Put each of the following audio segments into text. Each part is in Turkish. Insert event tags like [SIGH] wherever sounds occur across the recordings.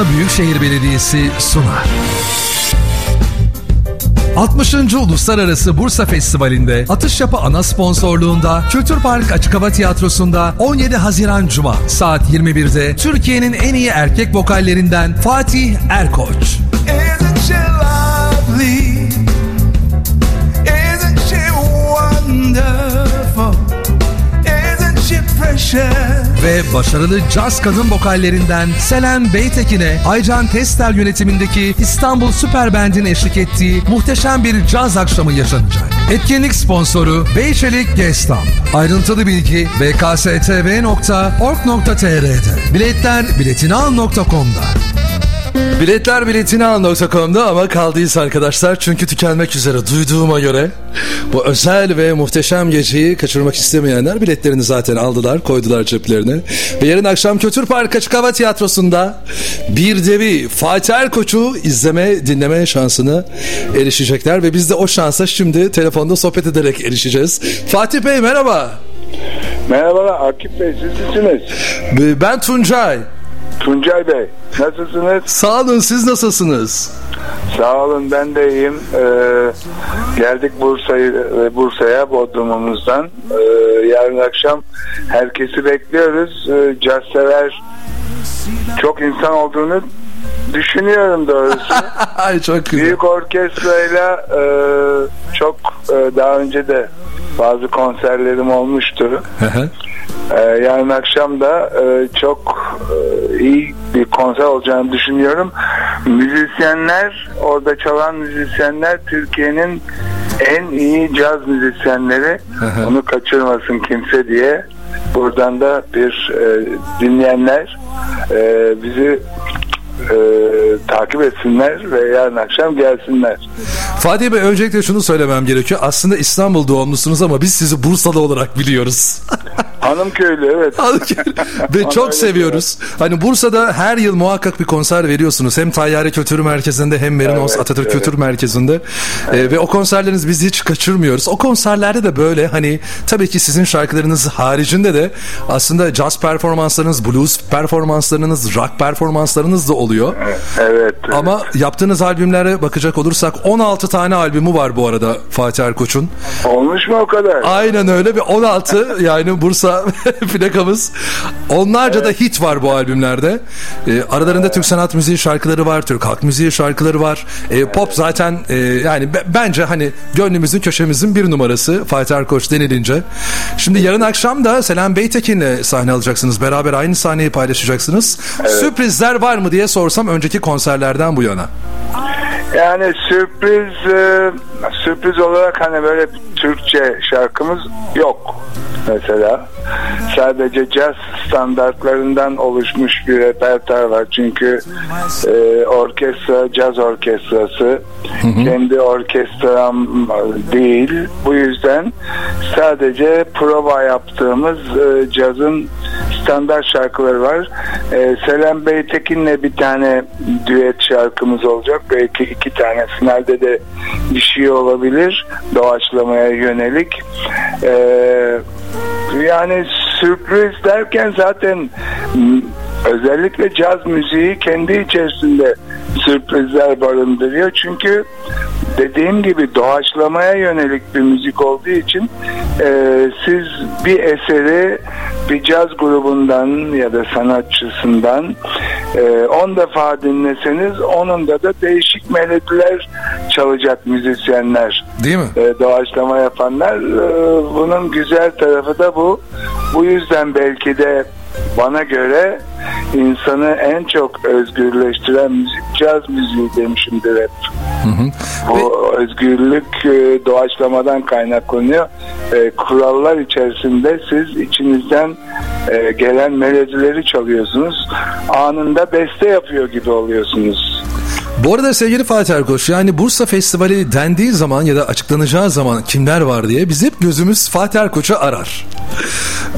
Bursa Büyükşehir Belediyesi sunar. 60. Uluslararası Bursa Festivali'nde Atış Yapı ana sponsorluğunda Kültür Park Açık Hava Tiyatrosu'nda 17 Haziran Cuma saat 21'de Türkiye'nin en iyi erkek vokallerinden Fatih Erkoç. Isn't she ve başarılı caz kadın vokallerinden Selen Beytekin'e Aycan Testel yönetimindeki İstanbul Süper Band'in eşlik ettiği muhteşem bir caz akşamı yaşanacak. Etkinlik sponsoru Beyçelik Gestamp. Ayrıntılı bilgi bkstv.org.tr'de. Biletler biletinal.com'da. Biletler biletinal.com'da ama kaldıysa arkadaşlar çünkü tükenmek üzere duyduğuma göre bu özel ve muhteşem geceyi kaçırmak istemeyenler biletlerini zaten aldılar koydular ceplerine. Ve yarın akşam Kötür Park Açık Hava Tiyatrosu'nda bir devi Fatih Erkoç'u izleme dinleme şansına erişecekler ve biz de o şansa şimdi telefonda sohbet ederek erişeceğiz. Fatih Bey merhaba. Merhabalar Akif Bey siz misiniz? Ben Tuncay. Tuncay Bey nasılsınız? Sağ olun siz nasılsınız? Sağ olun ben de iyiyim. Ee, geldik Bursa'yı Bursa'ya Bodrum'umuzdan. Ee, yarın akşam herkesi bekliyoruz. Ee, caz sever çok insan olduğunu düşünüyorum doğrusu. [LAUGHS] Ay çok güzel. Büyük orkestrayla e, çok e, daha önce de bazı konserlerim olmuştu. Ee, yarın akşam da e, çok e, iyi bir konser olacağını düşünüyorum. Müzisyenler, orada çalan müzisyenler Türkiye'nin en iyi caz müzisyenleri. Onu kaçırmasın kimse diye. Buradan da bir e, dinleyenler e, bizi e, takip etsinler ve yarın akşam gelsinler. Fatih Bey öncelikle şunu söylemem gerekiyor. Aslında İstanbul doğumlusunuz ama biz sizi Bursalı olarak biliyoruz. [LAUGHS] Hanımköylü evet. [LAUGHS] Ve çok seviyoruz. Hani Bursa'da her yıl muhakkak bir konser veriyorsunuz. Hem Tayyare Kültür Merkezi'nde hem Merinos Evet, Atatürk evet. Kültür Merkezi'nde. Ee, ve o konserlerinizi biz hiç kaçırmıyoruz. O konserlerde de böyle hani tabii ki sizin şarkılarınız haricinde de aslında jazz performanslarınız, blues performanslarınız, rock performanslarınız da oluyor. Evet. Ama yaptığınız albümlere bakacak olursak 16 tane albümü var bu arada Fatih Erkoç'un. Olmuş mu o kadar? Aynen öyle ve 16 yani Bursa [LAUGHS] plakamız. Onlarca da hit var bu albümlerde. Ee, aralarında Türk sanat müziği şarkıları var, Türk halk müziği şarkıları var. Ee, pop zaten e, yani be- bence hani gönlümüzün köşemizin bir numarası Fatih Erkoç denilince. Şimdi yarın akşam da Selam Beytekin'le sahne alacaksınız. Beraber aynı sahneyi paylaşacaksınız. Sürprizler var mı diye sorsam önceki konserlerden bu yana. Yani sürpriz e, sürpriz olarak hani böyle Türkçe şarkımız yok mesela. Sadece caz standartlarından oluşmuş bir repertuar var. Çünkü e, orkestra, caz orkestrası kendi orkestram değil. Bu yüzden sadece prova yaptığımız e, cazın standart şarkıları var. E, Selam Beytekin'le bir tane düet şarkımız olacak. Belki iki tane finalde de bir şey olabilir. Doğaçlamaya yönelik. E, yani sürpriz derken zaten özellikle caz müziği kendi içerisinde sürprizler barındırıyor. Çünkü dediğim gibi doğaçlamaya yönelik bir müzik olduğu için e, siz bir eseri bir caz grubundan ya da sanatçısından 10 defa dinleseniz onun da da değişik melodiler çalacak müzisyenler Değil mi? e, doğaçlama yapanlar E, bunun güzel tarafı da bu bu yüzden belki de bana göre insanı en çok özgürleştiren müzik caz müziği demişimdir hep. Bu özgürlük e, doğaçlamadan kaynaklanıyor. E, kurallar içerisinde siz içinizden e, gelen melodileri çalıyorsunuz. Anında beste yapıyor gibi oluyorsunuz. Bu arada sevgili Fatih Erkoç yani Bursa Festivali dendiği zaman ya da açıklanacağı zaman kimler var diye biz hep gözümüz Fatih Erkoç'u arar.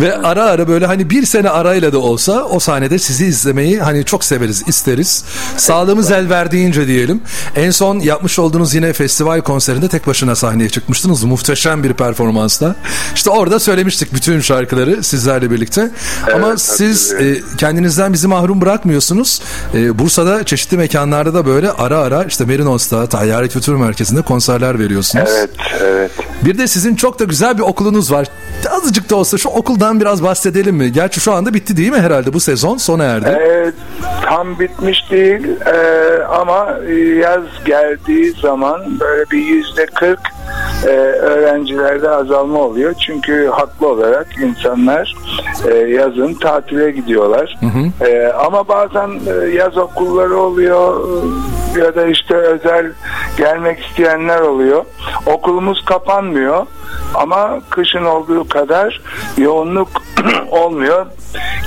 Ve ara ara böyle hani bir sene arayla da olsa o sahnede sizi izlemeyi hani çok severiz, isteriz. Sağlığımız el verdiğince diyelim. En son yapmış olduğunuz yine festival konserinde tek başına sahneye çıkmıştınız. Muhteşem bir performansla. İşte orada söylemiştik bütün şarkıları sizlerle birlikte. Ama Evet, siz e, kendinizden bizi mahrum bırakmıyorsunuz. E, Bursa'da çeşitli mekanlarda da böyle ara ara işte Merinos'ta, Tayyare Kültür Merkezi'nde konserler veriyorsunuz. Evet, evet. Bir de sizin çok da güzel bir okulunuz var. Azıcık da olsa şu okuldan biraz bahsedelim mi? Gerçi şu anda bitti değil mi herhalde bu sezon sona erdi. Ee, tam bitmiş değil ee, ama yaz geldiği zaman böyle bir yüzde kırk e, öğrencilerde azalma oluyor. Çünkü haklı olarak insanlar e, yazın tatile gidiyorlar. E, ama bazen e, yaz okulları oluyor e, ya da işte özel gelmek isteyenler oluyor. Okulumuz kapanmıyor ama kışın olduğu kadar yoğunluk [CLEARS THROAT] olmuyor.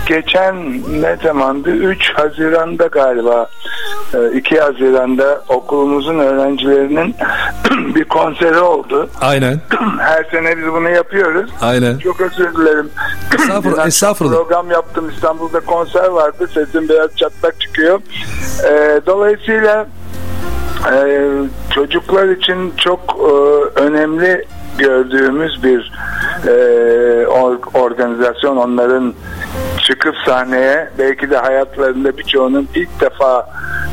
Geçen ne zamandı? 3 Haziran'da galiba e, 2 Haziran'da okulumuzun öğrencilerinin bir konseri oldu. Aynen. [CLEARS THROAT] Her sene biz bunu yapıyoruz. Aynen. Çok özür dilerim. [CLEARS THROAT] Estağfurullah, estağfurullah. Program yaptım. İstanbul'da konser vardı. Sesim biraz çatlak çıkıyor. Ee, dolayısıyla e, çocuklar için çok e, önemli gördüğümüz bir e, or- organizasyon. Onların çıkıp sahneye belki de hayatlarında birçoğunun ilk defa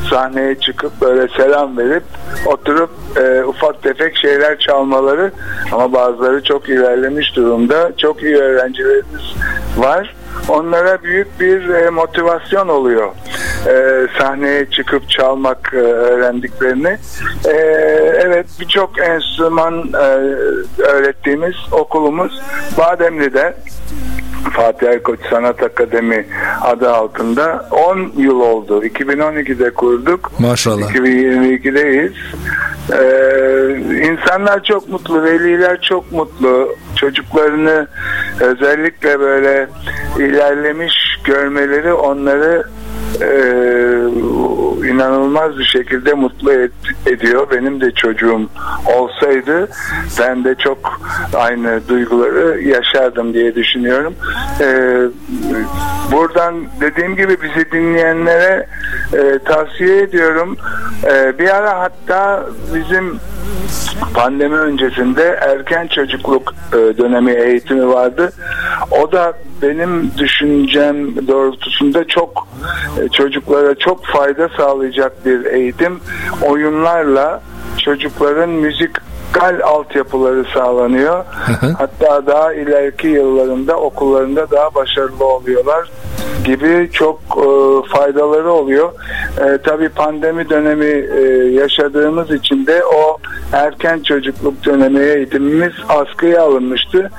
sahneye çıkıp böyle selam verip oturup e, ufak tefek şeyler çalmaları ama bazıları çok ilerlemiş durumda. Çok iyi öğrencilerimiz var. Onlara büyük bir e, motivasyon oluyor e, sahneye çıkıp çalmak e, öğrendiklerini. E, evet birçok enstrüman e, öğrettiğimiz okulumuz Bademli'de Fatih Erkoç Sanat Akademi adı altında 10 yıl oldu. 2012'de kurduk. Maşallah. 2022'deyiz. Ee, insanlar çok mutlu, veliler çok mutlu. Çocuklarını özellikle böyle ilerlemiş görmeleri onları e, inanılmaz bir şekilde mutlu et- ediyor. Benim de çocuğum olsaydı ben de çok aynı duyguları yaşardım diye düşünüyorum. E, buradan dediğim gibi bizi dinleyenlere e, tavsiye ediyorum. E, bir ara hatta bizim pandemi öncesinde erken çocukluk e, dönemi eğitimi vardı. O da benim düşüncem doğrultusunda çok e, çocuklara çok fayda sağlayacak bir eğitim. Oyunlarla çocukların müzikal altyapıları sağlanıyor. Hatta daha ileriki yıllarında okullarında daha başarılı oluyorlar gibi çok e, faydaları oluyor. E, tabii pandemi dönemi e, yaşadığımız için de o erken çocukluk dönemi eğitimimiz askıya alınmıştı.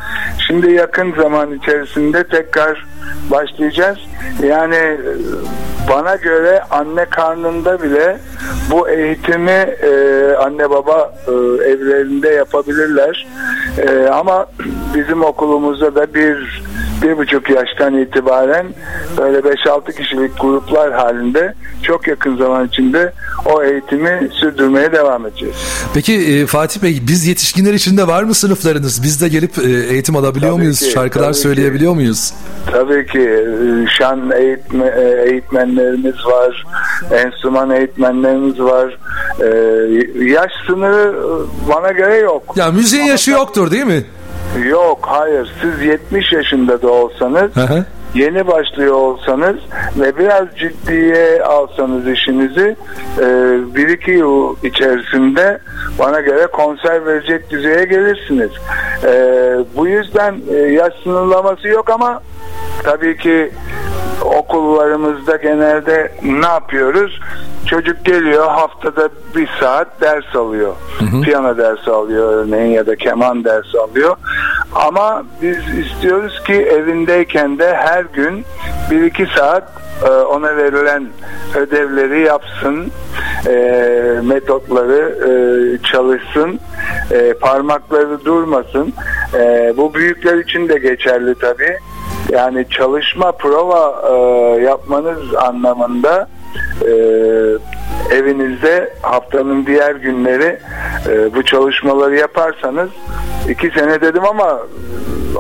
Şimdi yakın zaman içerisinde tekrar başlayacağız. Yani e, bana göre anne karnında bile bu eğitimi e, anne baba e, evlerinde yapabilirler. E, ama bizim okulumuzda da bir bir buçuk yaştan itibaren böyle 5-6 kişilik gruplar halinde çok yakın zaman içinde o eğitimi sürdürmeye devam edeceğiz. Peki e, Fatih Bey biz yetişkinler için de var mı sınıflarınız? Biz de gelip e, eğitim alabiliyor Tabii muyuz? ki, Şarkılar tabii ki. söyleyebiliyor muyuz? Tabii ki e, şan eğitme, e, eğitmenlerimiz var, enstrüman eğitmenlerimiz var. E, Yaş sınırı bana göre yok. Ya müziğin yaşı yoktur değil mi? Yok, hayır. Siz 70 yaşında da olsanız Hı hı. yeni başlıyor olsanız ve biraz ciddiye alsanız işinizi e, bir iki yıl içerisinde bana göre konser verecek düzeye gelirsiniz. E, bu yüzden e, yaş sınırlaması yok ama tabii ki okullarımızda genelde ne yapıyoruz? Çocuk geliyor haftada bir saat ders alıyor. Piyano dersi alıyor örneğin ya da keman dersi alıyor. Ama biz istiyoruz ki evindeyken de her gün bir iki saat e, ona verilen ödevleri yapsın, e, metotları e, çalışsın, parmakları durmasın. Bu büyükler için de geçerli tabii. Yani çalışma, prova e, yapmanız anlamında e, evinizde haftanın diğer günleri e, bu çalışmaları yaparsanız iki sene dedim ama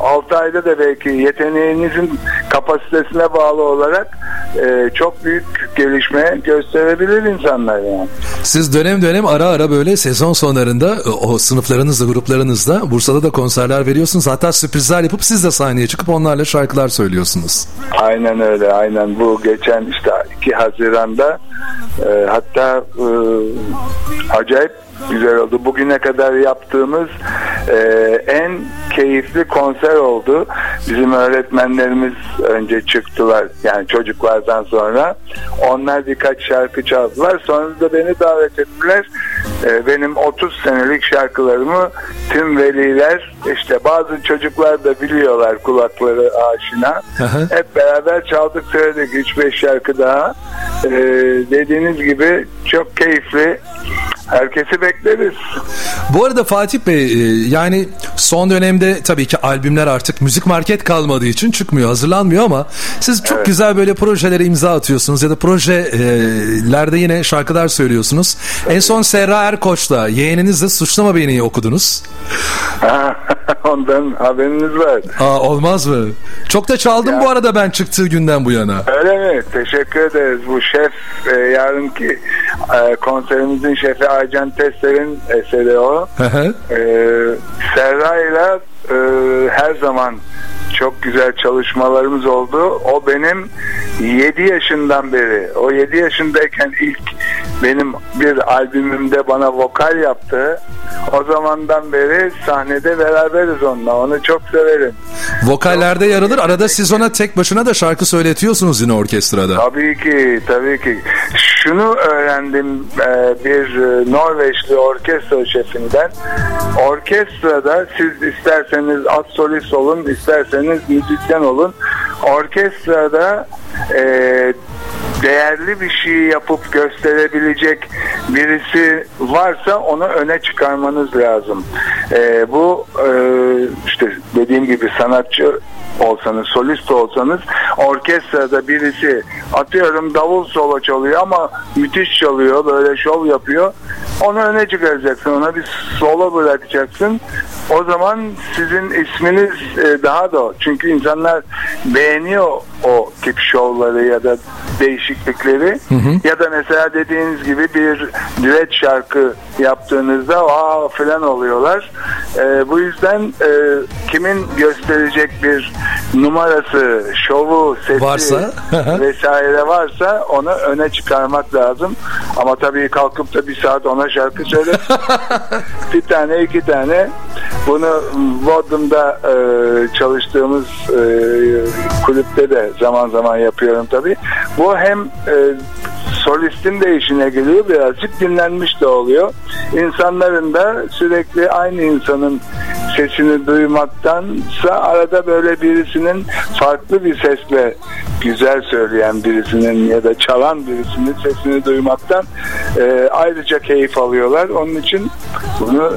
6 ayda da belki yeteneğinizin kapasitesine bağlı olarak e, çok büyük gelişme gösterebilir insanlar yani. Siz dönem dönem ara ara böyle sezon sonlarında e, o sınıflarınızla, gruplarınızda Bursa'da da konserler veriyorsunuz. Hatta sürprizler yapıp siz de sahneye çıkıp onlarla şarkılar söylüyorsunuz. Aynen öyle aynen bu geçen işte 2 Haziran'da e, hatta e, acayip güzel oldu. Bugüne kadar yaptığımız e, en keyifli konser oldu. Bizim öğretmenlerimiz önce çıktılar yani çocuklardan sonra. Onlar birkaç şarkı çaldılar. Sonra da beni davet ettiler. E, benim 30 senelik şarkılarımı tüm veliler işte bazı çocuklar da biliyorlar kulakları aşina. Aha. Hep beraber çaldık söyledik 3-5 şarkı daha. E, dediğiniz gibi çok keyifli. Herkesi bekleriz. Bu arada Fatih Bey e, yani son dönemde tabii ki albümler artık müzik market kalmadığı için çıkmıyor, hazırlanmıyor ama siz çok Evet. güzel böyle projelere imza atıyorsunuz ya da projelerde yine şarkılar söylüyorsunuz. En son Serra Erkoç'la yeğeninizle Suçlama Beni okudunuz. [LAUGHS] Ondan haberiniz var. Aa, olmaz mı? Çok da çaldım Ya. bu arada ben çıktığı günden bu yana. Öyle mi? Teşekkür ederiz. Bu şef e, yarınki e, konserimizin şefi Aycan Tester'in eseri o. Hı hı. E, Serra'yla e, her zaman çok güzel çalışmalarımız oldu. O benim 7 yaşından beri, o 7 yaşındayken ilk benim bir albümümde bana vokal yaptı. O zamandan beri sahnede beraberiz onunla. Onu çok severim. Vokallerde yer alır. Arada siz ona tek başına da şarkı söyletiyorsunuz yine orkestrada. Tabii ki, tabii ki. Şunu öğrendim e, bir e, Norveçli orkestra şefinden. Orkestrada siz isterseniz at solist olun, isterseniz müzisyen olun. Orkestrada e, değerli bir şey yapıp gösterebilecek birisi varsa onu öne çıkarmanız lazım. E, bu e, işte dediğim gibi sanatçı olsanız, solist olsanız orkestrada birisi atıyorum davul solo çalıyor ama müthiş çalıyor, böyle şov yapıyor. Onu öne çıkaracaksın, ona bir solo bırakacaksın. O zaman sizin isminiz e, daha da çünkü insanlar beğeniyor o tip şovları ya da değişiklikleri ya da mesela dediğiniz gibi bir düet şarkı yaptığınızda aa falan oluyorlar. E, bu yüzden e, kimin gösterecek bir numarası, şovu, sesi Varsa. vesaire varsa onu öne çıkarmak lazım. Ama tabii kalkıp da bir saat ona şarkı söyle. [LAUGHS] bir tane iki tane bunu Bodrum'da e, çalıştığımız e, kulüpte de zaman zaman yapıyorum tabii. Bu hem e, solistin de işine geliyor birazcık dinlenmiş de oluyor. İnsanların da sürekli aynı insanın sesini duymaktansa arada böyle birisinin farklı bir sesle güzel söyleyen birisinin ya da çalan birisinin sesini duymaktan e, ayrıca keyif alıyorlar. Onun için bunu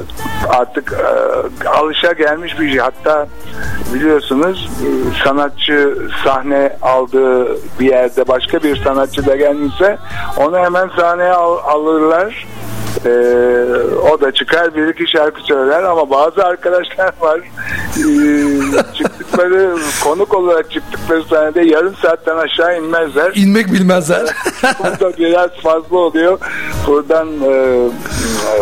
artık e, alışa gelmiş bir şey. Hatta biliyorsunuz e, sanatçı sahne aldığı bir yerde başka bir sanatçı da gelmişse onu hemen sahneye al- alırlar. Ee, o da çıkar bir iki şarkı söyler ama bazı arkadaşlar var ee, çıktıkları konuk olarak çıktıkları sahnede yarım saatten aşağı inmezler. İnmek bilmezler. [LAUGHS] Bu da biraz fazla oluyor. Buradan e, e,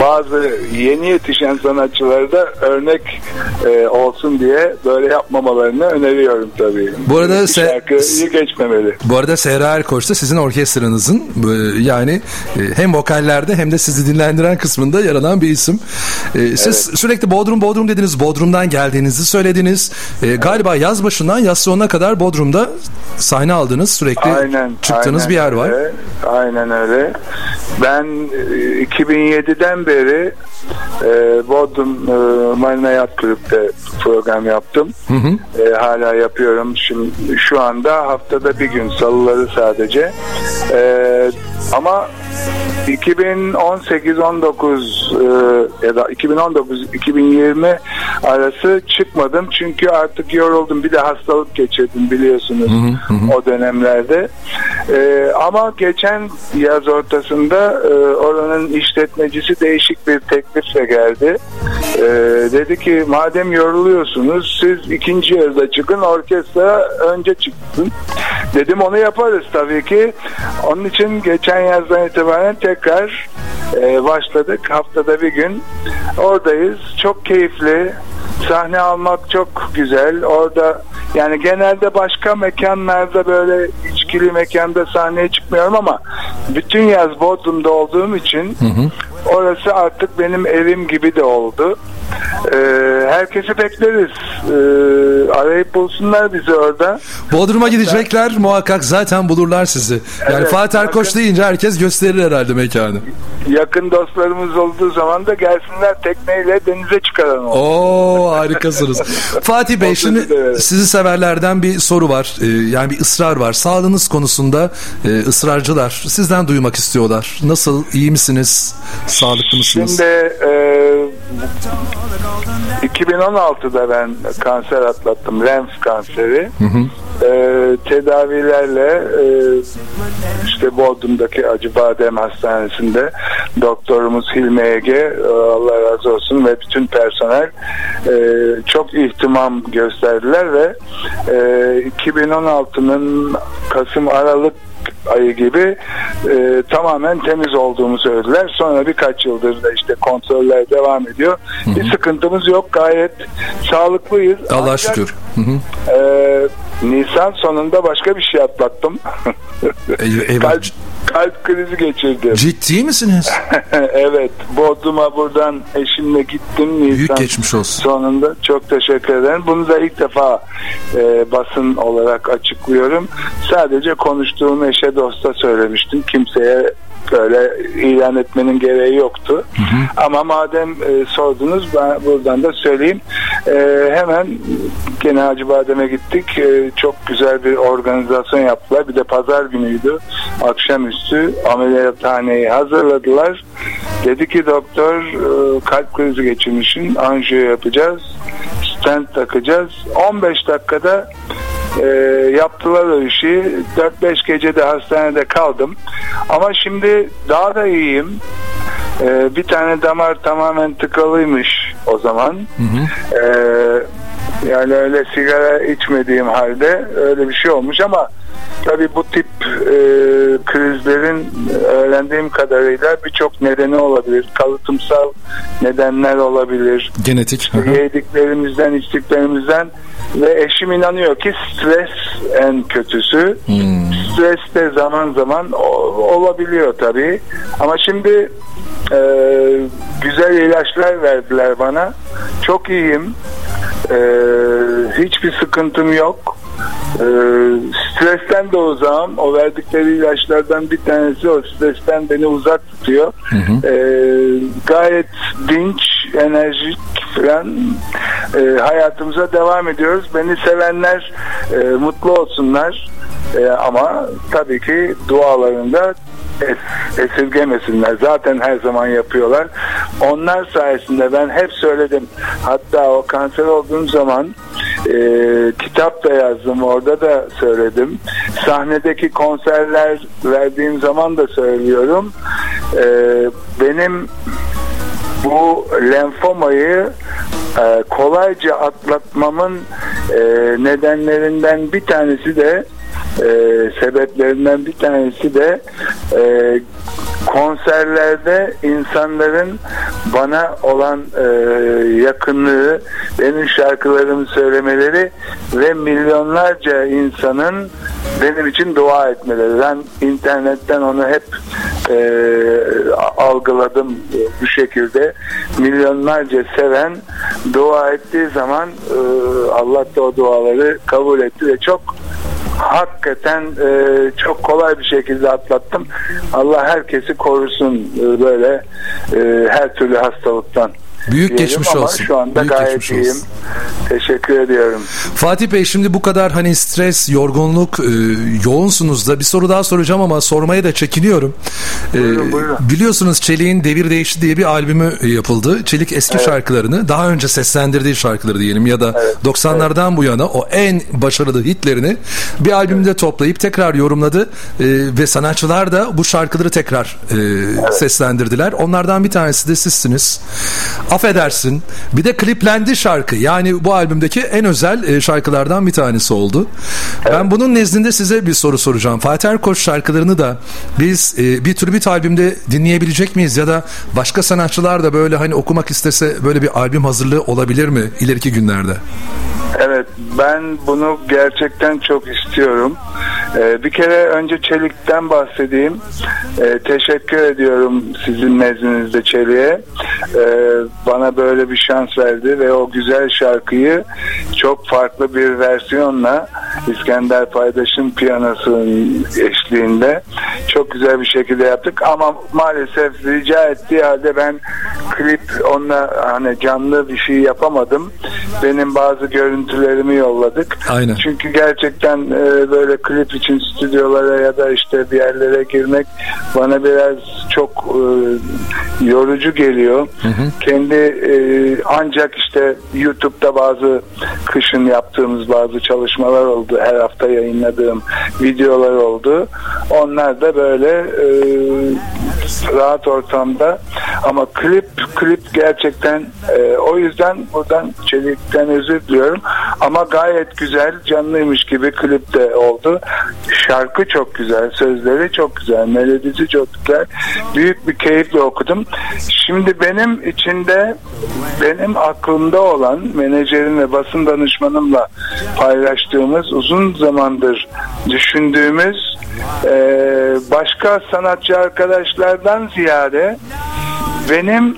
bazı yeni yetişen sanatçılara da örnek e, olsun diye böyle yapmamalarını öneriyorum tabii. Bu arada se- şarkıyı geçmemeli. Bu arada Serra Erkoç da sizin orkestranızın e, yani e, hem vokallerde hem de sizi dinlendiren kısmında yer alan bir isim. E, Siz sürekli Bodrum Bodrum dediniz. Bodrum'dan geldiğinizi söylediniz. E, Galiba yaz başından yaz sonuna kadar Bodrum'da sahne aldınız. Sürekli Aynen. çıktığınız aynen bir yer var. öyle. Aynen öyle. Ben e, 2007'den beri e, Bodrum e, Marina Yat Kulüp'te program yaptım. E, hala yapıyorum. Şimdi şu anda haftada bir gün salıları sadece. E, ama 2018-19 e, ya da 2019-2020 arası çıkmadım çünkü artık yoruldum bir de hastalık geçirdim biliyorsunuz o dönemlerde E, ama geçen yaz ortasında e, oranın işletmecisi değişik bir teklifle geldi. E, dedi ki madem yoruluyorsunuz siz ikinci yazda çıkın orkestra önce çıksın. Dedim onu yaparız tabii ki. Onun için geçen yazdan itibaren tekrar e, başladık. Haftada bir gün oradayız. Çok keyifli. Sahne almak çok güzel. Orada yani genelde başka mekanlarda böyle içkili mekanda sahneye çıkmıyorum ama bütün yaz Bodrum'da olduğum için orası artık benim evim gibi de oldu. Ee, herkesi bekleriz. Ee, arayıp bulsunlar bizi orada. Bodrum'a gidecekler muhakkak zaten bulurlar sizi. Yani Evet, Fatih Erkoç bakın. deyince herkes gösterir herhalde mekanı. Yakın dostlarımız olduğu zaman da gelsinler tekneyle denize çıkaralım. Oo harikasınız. [LAUGHS] Fatih Bey şimdi sizi severlerden bir soru var. Ee, yani bir ısrar var. Sağlığınız konusunda e, ısrarcılar sizden duymak istiyorlar. Nasıl? iyi misiniz? Sağlıklı mısınız? Şimdi e, 2016'da ben kanser atlattım. Lenf kanseri. E, tedavilerle e, işte Bodrum'daki Acıbadem Hastanesi'nde doktorumuz Hilmi Ege e, Allah razı olsun ve bütün personel e, çok ihtimam gösterdiler ve e, 2016'nın Kasım Aralık ayı gibi e, tamamen temiz olduğumu söylediler. Sonra birkaç yıldır da işte kontroller devam ediyor. Bir sıkıntımız yok. Gayet sağlıklıyız. Allah Ancak, şükür. Hı hı. e, Nisan sonunda başka bir şey atlattım. Eyvah. kalp, kalp krizi geçirdim. Ciddi misiniz? [LAUGHS] evet. Bodrum'a buradan eşimle gittim. Nisan Büyük geçmiş olsun. sonunda. Çok teşekkür ederim. Bunu da ilk defa e, basın olarak açıklıyorum. Sadece konuştuğum eşe dosta söylemiştim. Kimseye böyle ilan etmenin gereği yoktu. Ama madem e, sordunuz ben buradan da söyleyeyim. E, hemen gene Hacıbadem'e gittik. E, çok güzel bir organizasyon yaptılar. Bir de pazar günüydü. Akşamüstü ameliyathaneyi hazırladılar. Dedi ki doktor e, kalp krizi geçirmişsin. Anjiyo yapacağız. Stent takacağız. 15 dakikada e, yaptılar o işi. 4-5 gece de hastanede kaldım. Ama şimdi daha da iyiyim. E, bir tane damar tamamen tıkalıymış o zaman. E, yani öyle sigara içmediğim halde öyle bir şey olmuş ama tabii bu tip e, krizlerin öğrendiğim kadarıyla birçok nedeni olabilir. Kalıtımsal nedenler olabilir Genetik. Hı. yediklerimizden, içtiklerimizden ve eşim inanıyor ki stres en kötüsü. Stres de zaman zaman o- olabiliyor tabii. Ama şimdi e, güzel ilaçlar verdiler bana. Çok iyiyim. E, hiçbir sıkıntım yok. E, stresten de uzağım. O verdikleri ilaçlardan bir tanesi o stresten beni uzak tutuyor. E, gayet dinç, enerjik falan e, hayatımıza devam ediyoruz. Beni sevenler e, mutlu olsunlar. E, ama tabii ki dualarında es- esirgemesinler. Zaten her zaman yapıyorlar. Onlar sayesinde ben hep söyledim. Hatta o kanser olduğum zaman e, kitap da yazdım. Orada da söyledim. Sahnedeki konserler verdiğim zaman da söylüyorum. E, benim bu lenfomayı e, kolayca atlatmamın e, nedenlerinden bir tanesi de e, sebeplerinden bir tanesi de e, konserlerde insanların bana olan e, yakınlığı, benim şarkılarımı söylemeleri ve milyonlarca insanın benim için dua etmeleri. Ben internetten onu hep e, algıladım bu şekilde. Milyonlarca seven dua ettiği zaman e, Allah da o duaları kabul etti ve çok hakikaten e, çok kolay bir şekilde atlattım. Allah herkesi korusun e, böyle e, her türlü hastalıktan. Büyük geçmiş ama olsun. Şu anda Büyük gayet geçmiş iyiyim. olsun. Teşekkür ediyorum. Fatih Bey şimdi bu kadar hani stres, yorgunluk, e, yoğunsunuz da bir soru daha soracağım ama sormaya da çekiniyorum. E, Buyurun. Biliyorsunuz Çelik'in Devir Değişti diye bir albümü yapıldı. Çelik eski şarkılarını, daha önce seslendirdiği şarkıları diyelim ya da 90'lardan bu yana o en başarılı hitlerini bir albümde toplayıp tekrar yorumladı E, ve sanatçılar da bu şarkıları tekrar e, seslendirdiler. Onlardan bir tanesi de sizsiniz. Affedersin. Bir de kliplendi şarkı. Yani bu albümdeki en özel e, şarkılardan bir tanesi oldu. Ben bunun nezdinde size bir soru soracağım. Fatih Erkoç şarkılarını da biz e, bir tür bir albümde dinleyebilecek miyiz ya da başka sanatçılar da böyle hani okumak istese böyle bir albüm hazırlığı olabilir mi ileriki günlerde? Evet ben bunu gerçekten çok istiyorum. Ee, bir kere önce Çelik'ten bahsedeyim. Ee, teşekkür ediyorum sizin nezdinizde Çelik'e. Ee, bana böyle bir şans verdi ve o güzel şarkıyı çok farklı bir versiyonla İskender Paydaş'ın piyanosunun eşliğinde çok güzel bir şekilde yaptık ama maalesef rica ettiği halde ben klip onunla hani canlı bir şey yapamadım. Benim bazı görüntülerimi yolladık. Aynen. Çünkü gerçekten e, böyle klip için stüdyolara ya da işte bir yerlere girmek bana biraz çok e, yorucu geliyor. Kendi e, ancak işte YouTube'da bazı kışın yaptığımız bazı çalışmalar oldu. Her hafta yayınladığım videolar oldu. Onlar da böyle e, rahat ortamda. Ama klip klip gerçekten e, o yüzden buradan Çelik'ten özür diliyorum. Ama gayet güzel canlıymış gibi klip de oldu. Şarkı çok güzel sözleri çok güzel melodisi çok güzel. Büyük bir keyifle okudum. Şimdi benim içinde benim aklımda olan menajerim ve basın danışmanımla paylaştığımız uzun zamandır düşündüğümüz e, başka sanatçı arkadaşlardan ziyade benim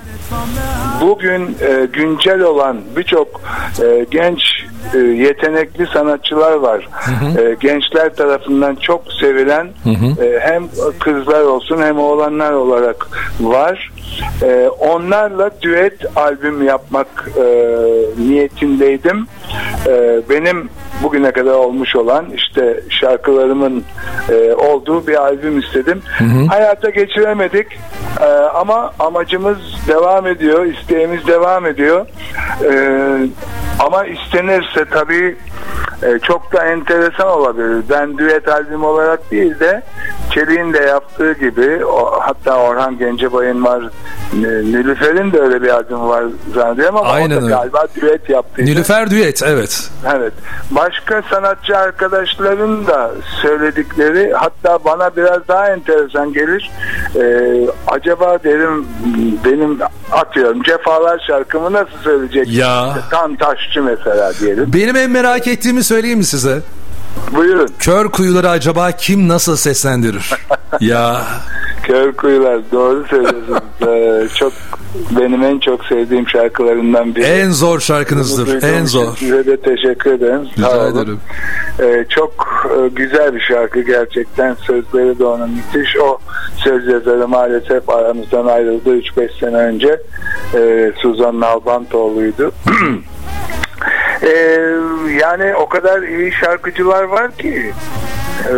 bugün e, güncel olan birçok e, genç e, yetenekli sanatçılar var. E, gençler tarafından çok sevilen e, hem kızlar olsun hem oğlanlar olarak var. E, onlarla düet albüm yapmak e, niyetindeydim. E, benim bugüne kadar olmuş olan işte şarkılarımın e, olduğu bir albüm istedim. Hayata geçiremedik e, ama amacımız devam ediyor, isteğimiz devam ediyor. E, ama istenirse tabii e, çok da enteresan olabilir. Ben düet albüm olarak değil de Çelik'in de yaptığı gibi o, hatta Orhan Gencebay'ın var Nilüfer'in de öyle bir albüm var zannediyorum ama Aynen o da öyle. galiba düet yaptıydı. Nilüfer Düet evet. Evet. Başka sanatçı arkadaşların da söyledikleri hatta bana biraz daha enteresan gelir. Ee, acaba derim benim atıyorum cefalar şarkımı nasıl söyleyecek? Ya. Tan Taşçı mesela diyelim. Benim en merak ettiğimi söyleyeyim mi size? Buyurun. Kör kuyuları acaba kim nasıl seslendirir? [LAUGHS] ya Kör Kuyular doğru söylüyorsunuz. Ee, çok benim en çok sevdiğim şarkılarından biri. en zor şarkınızdır. En zor. Size de teşekkür ederim. Rica Sağ olun. ederim. Ee, çok e, güzel bir şarkı gerçekten. Sözleri de onun müthiş. O söz yazarı maalesef aramızdan ayrıldı 3-5 sene önce. Ee, Suzan Nalbantoğlu'ydu. [CLEARS THROAT] Ee, yani o kadar iyi şarkıcılar var ki e,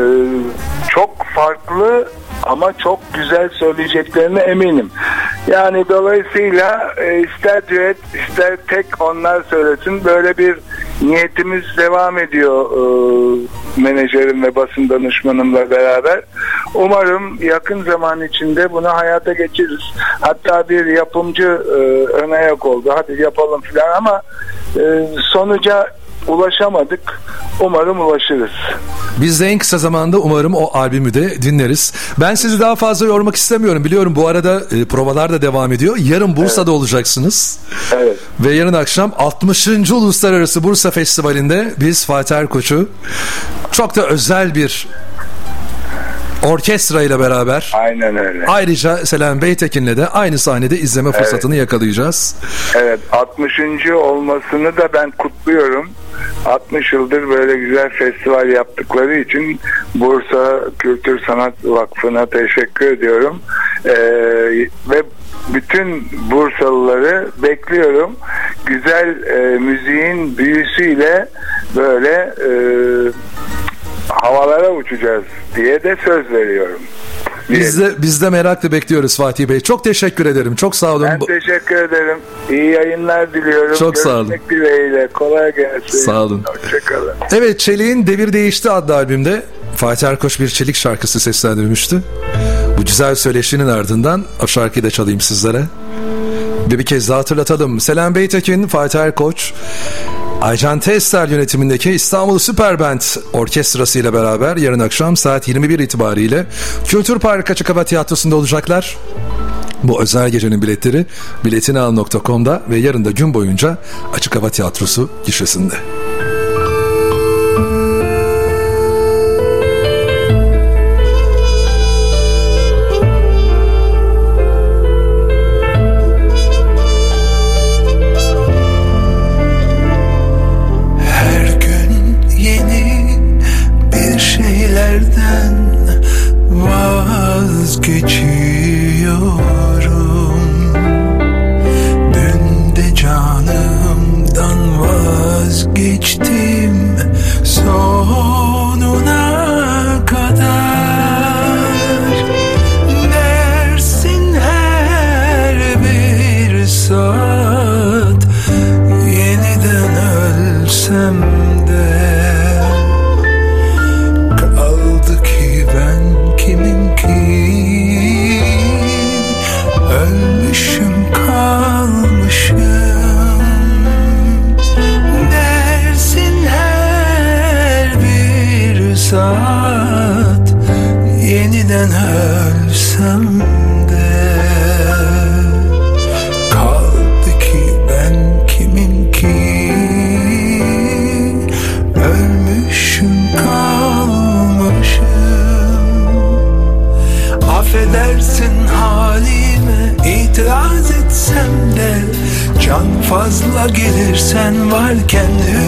çok farklı ama çok güzel söyleyeceklerine eminim. Yani dolayısıyla e, ister düet ister tek onlar söylesin böyle bir niyetimiz devam ediyor e, menajerim ve basın danışmanımla beraber. Umarım yakın zaman içinde bunu hayata geçiririz. Hatta bir yapımcı e, ön ayak oldu. Hadi yapalım falan ama e, sonuca ulaşamadık. Umarım ulaşırız. Biz de en kısa zamanda umarım o albümü de dinleriz. Ben sizi daha fazla yormak istemiyorum. Biliyorum bu arada e, provalar da devam ediyor. Yarın Bursa'da olacaksınız. Evet. Ve yarın akşam 60. Uluslararası Bursa Festivali'nde biz Fatih Erkoç'u çok da özel bir orkestra ile beraber Aynen öyle. ayrıca Selen Beytekin'le de aynı sahnede izleme fırsatını yakalayacağız. Evet 60. olmasını da ben kutluyorum. 60 yıldır böyle güzel festival yaptıkları için Bursa Kültür Sanat Vakfı'na teşekkür ediyorum. Ee, ve bütün Bursalıları bekliyorum. Güzel e, müziğin büyüsüyle böyle e, havalara uçacağız diye de söz veriyorum. Biz de, biz de merakla bekliyoruz Fatih Bey. Çok teşekkür ederim. Çok sağ olun. Ben teşekkür ederim. İyi yayınlar diliyorum. Çok sağ olun. Görüşmek dileğiyle. Kolay gelsin. Sağ olun. Hoşçakalın. Evet Çelik'in Devir Değişti adlı albümde Fatih Erkoç bir Çelik şarkısı seslendirmişti. Bu güzel söyleşinin ardından o şarkıyı da çalayım sizlere. Ve bir kez daha hatırlatalım. Selam Beytekin, Fatih Erkoç, Aycan Tester yönetimindeki İstanbul Süper Band orkestrası ile beraber yarın akşam saat 21 itibariyle Kültür Park Açık Hava Tiyatrosu'nda olacaklar. Bu özel gecenin biletleri biletinal.com'da ve yarın da gün boyunca Açık Hava Tiyatrosu gişesinde. can who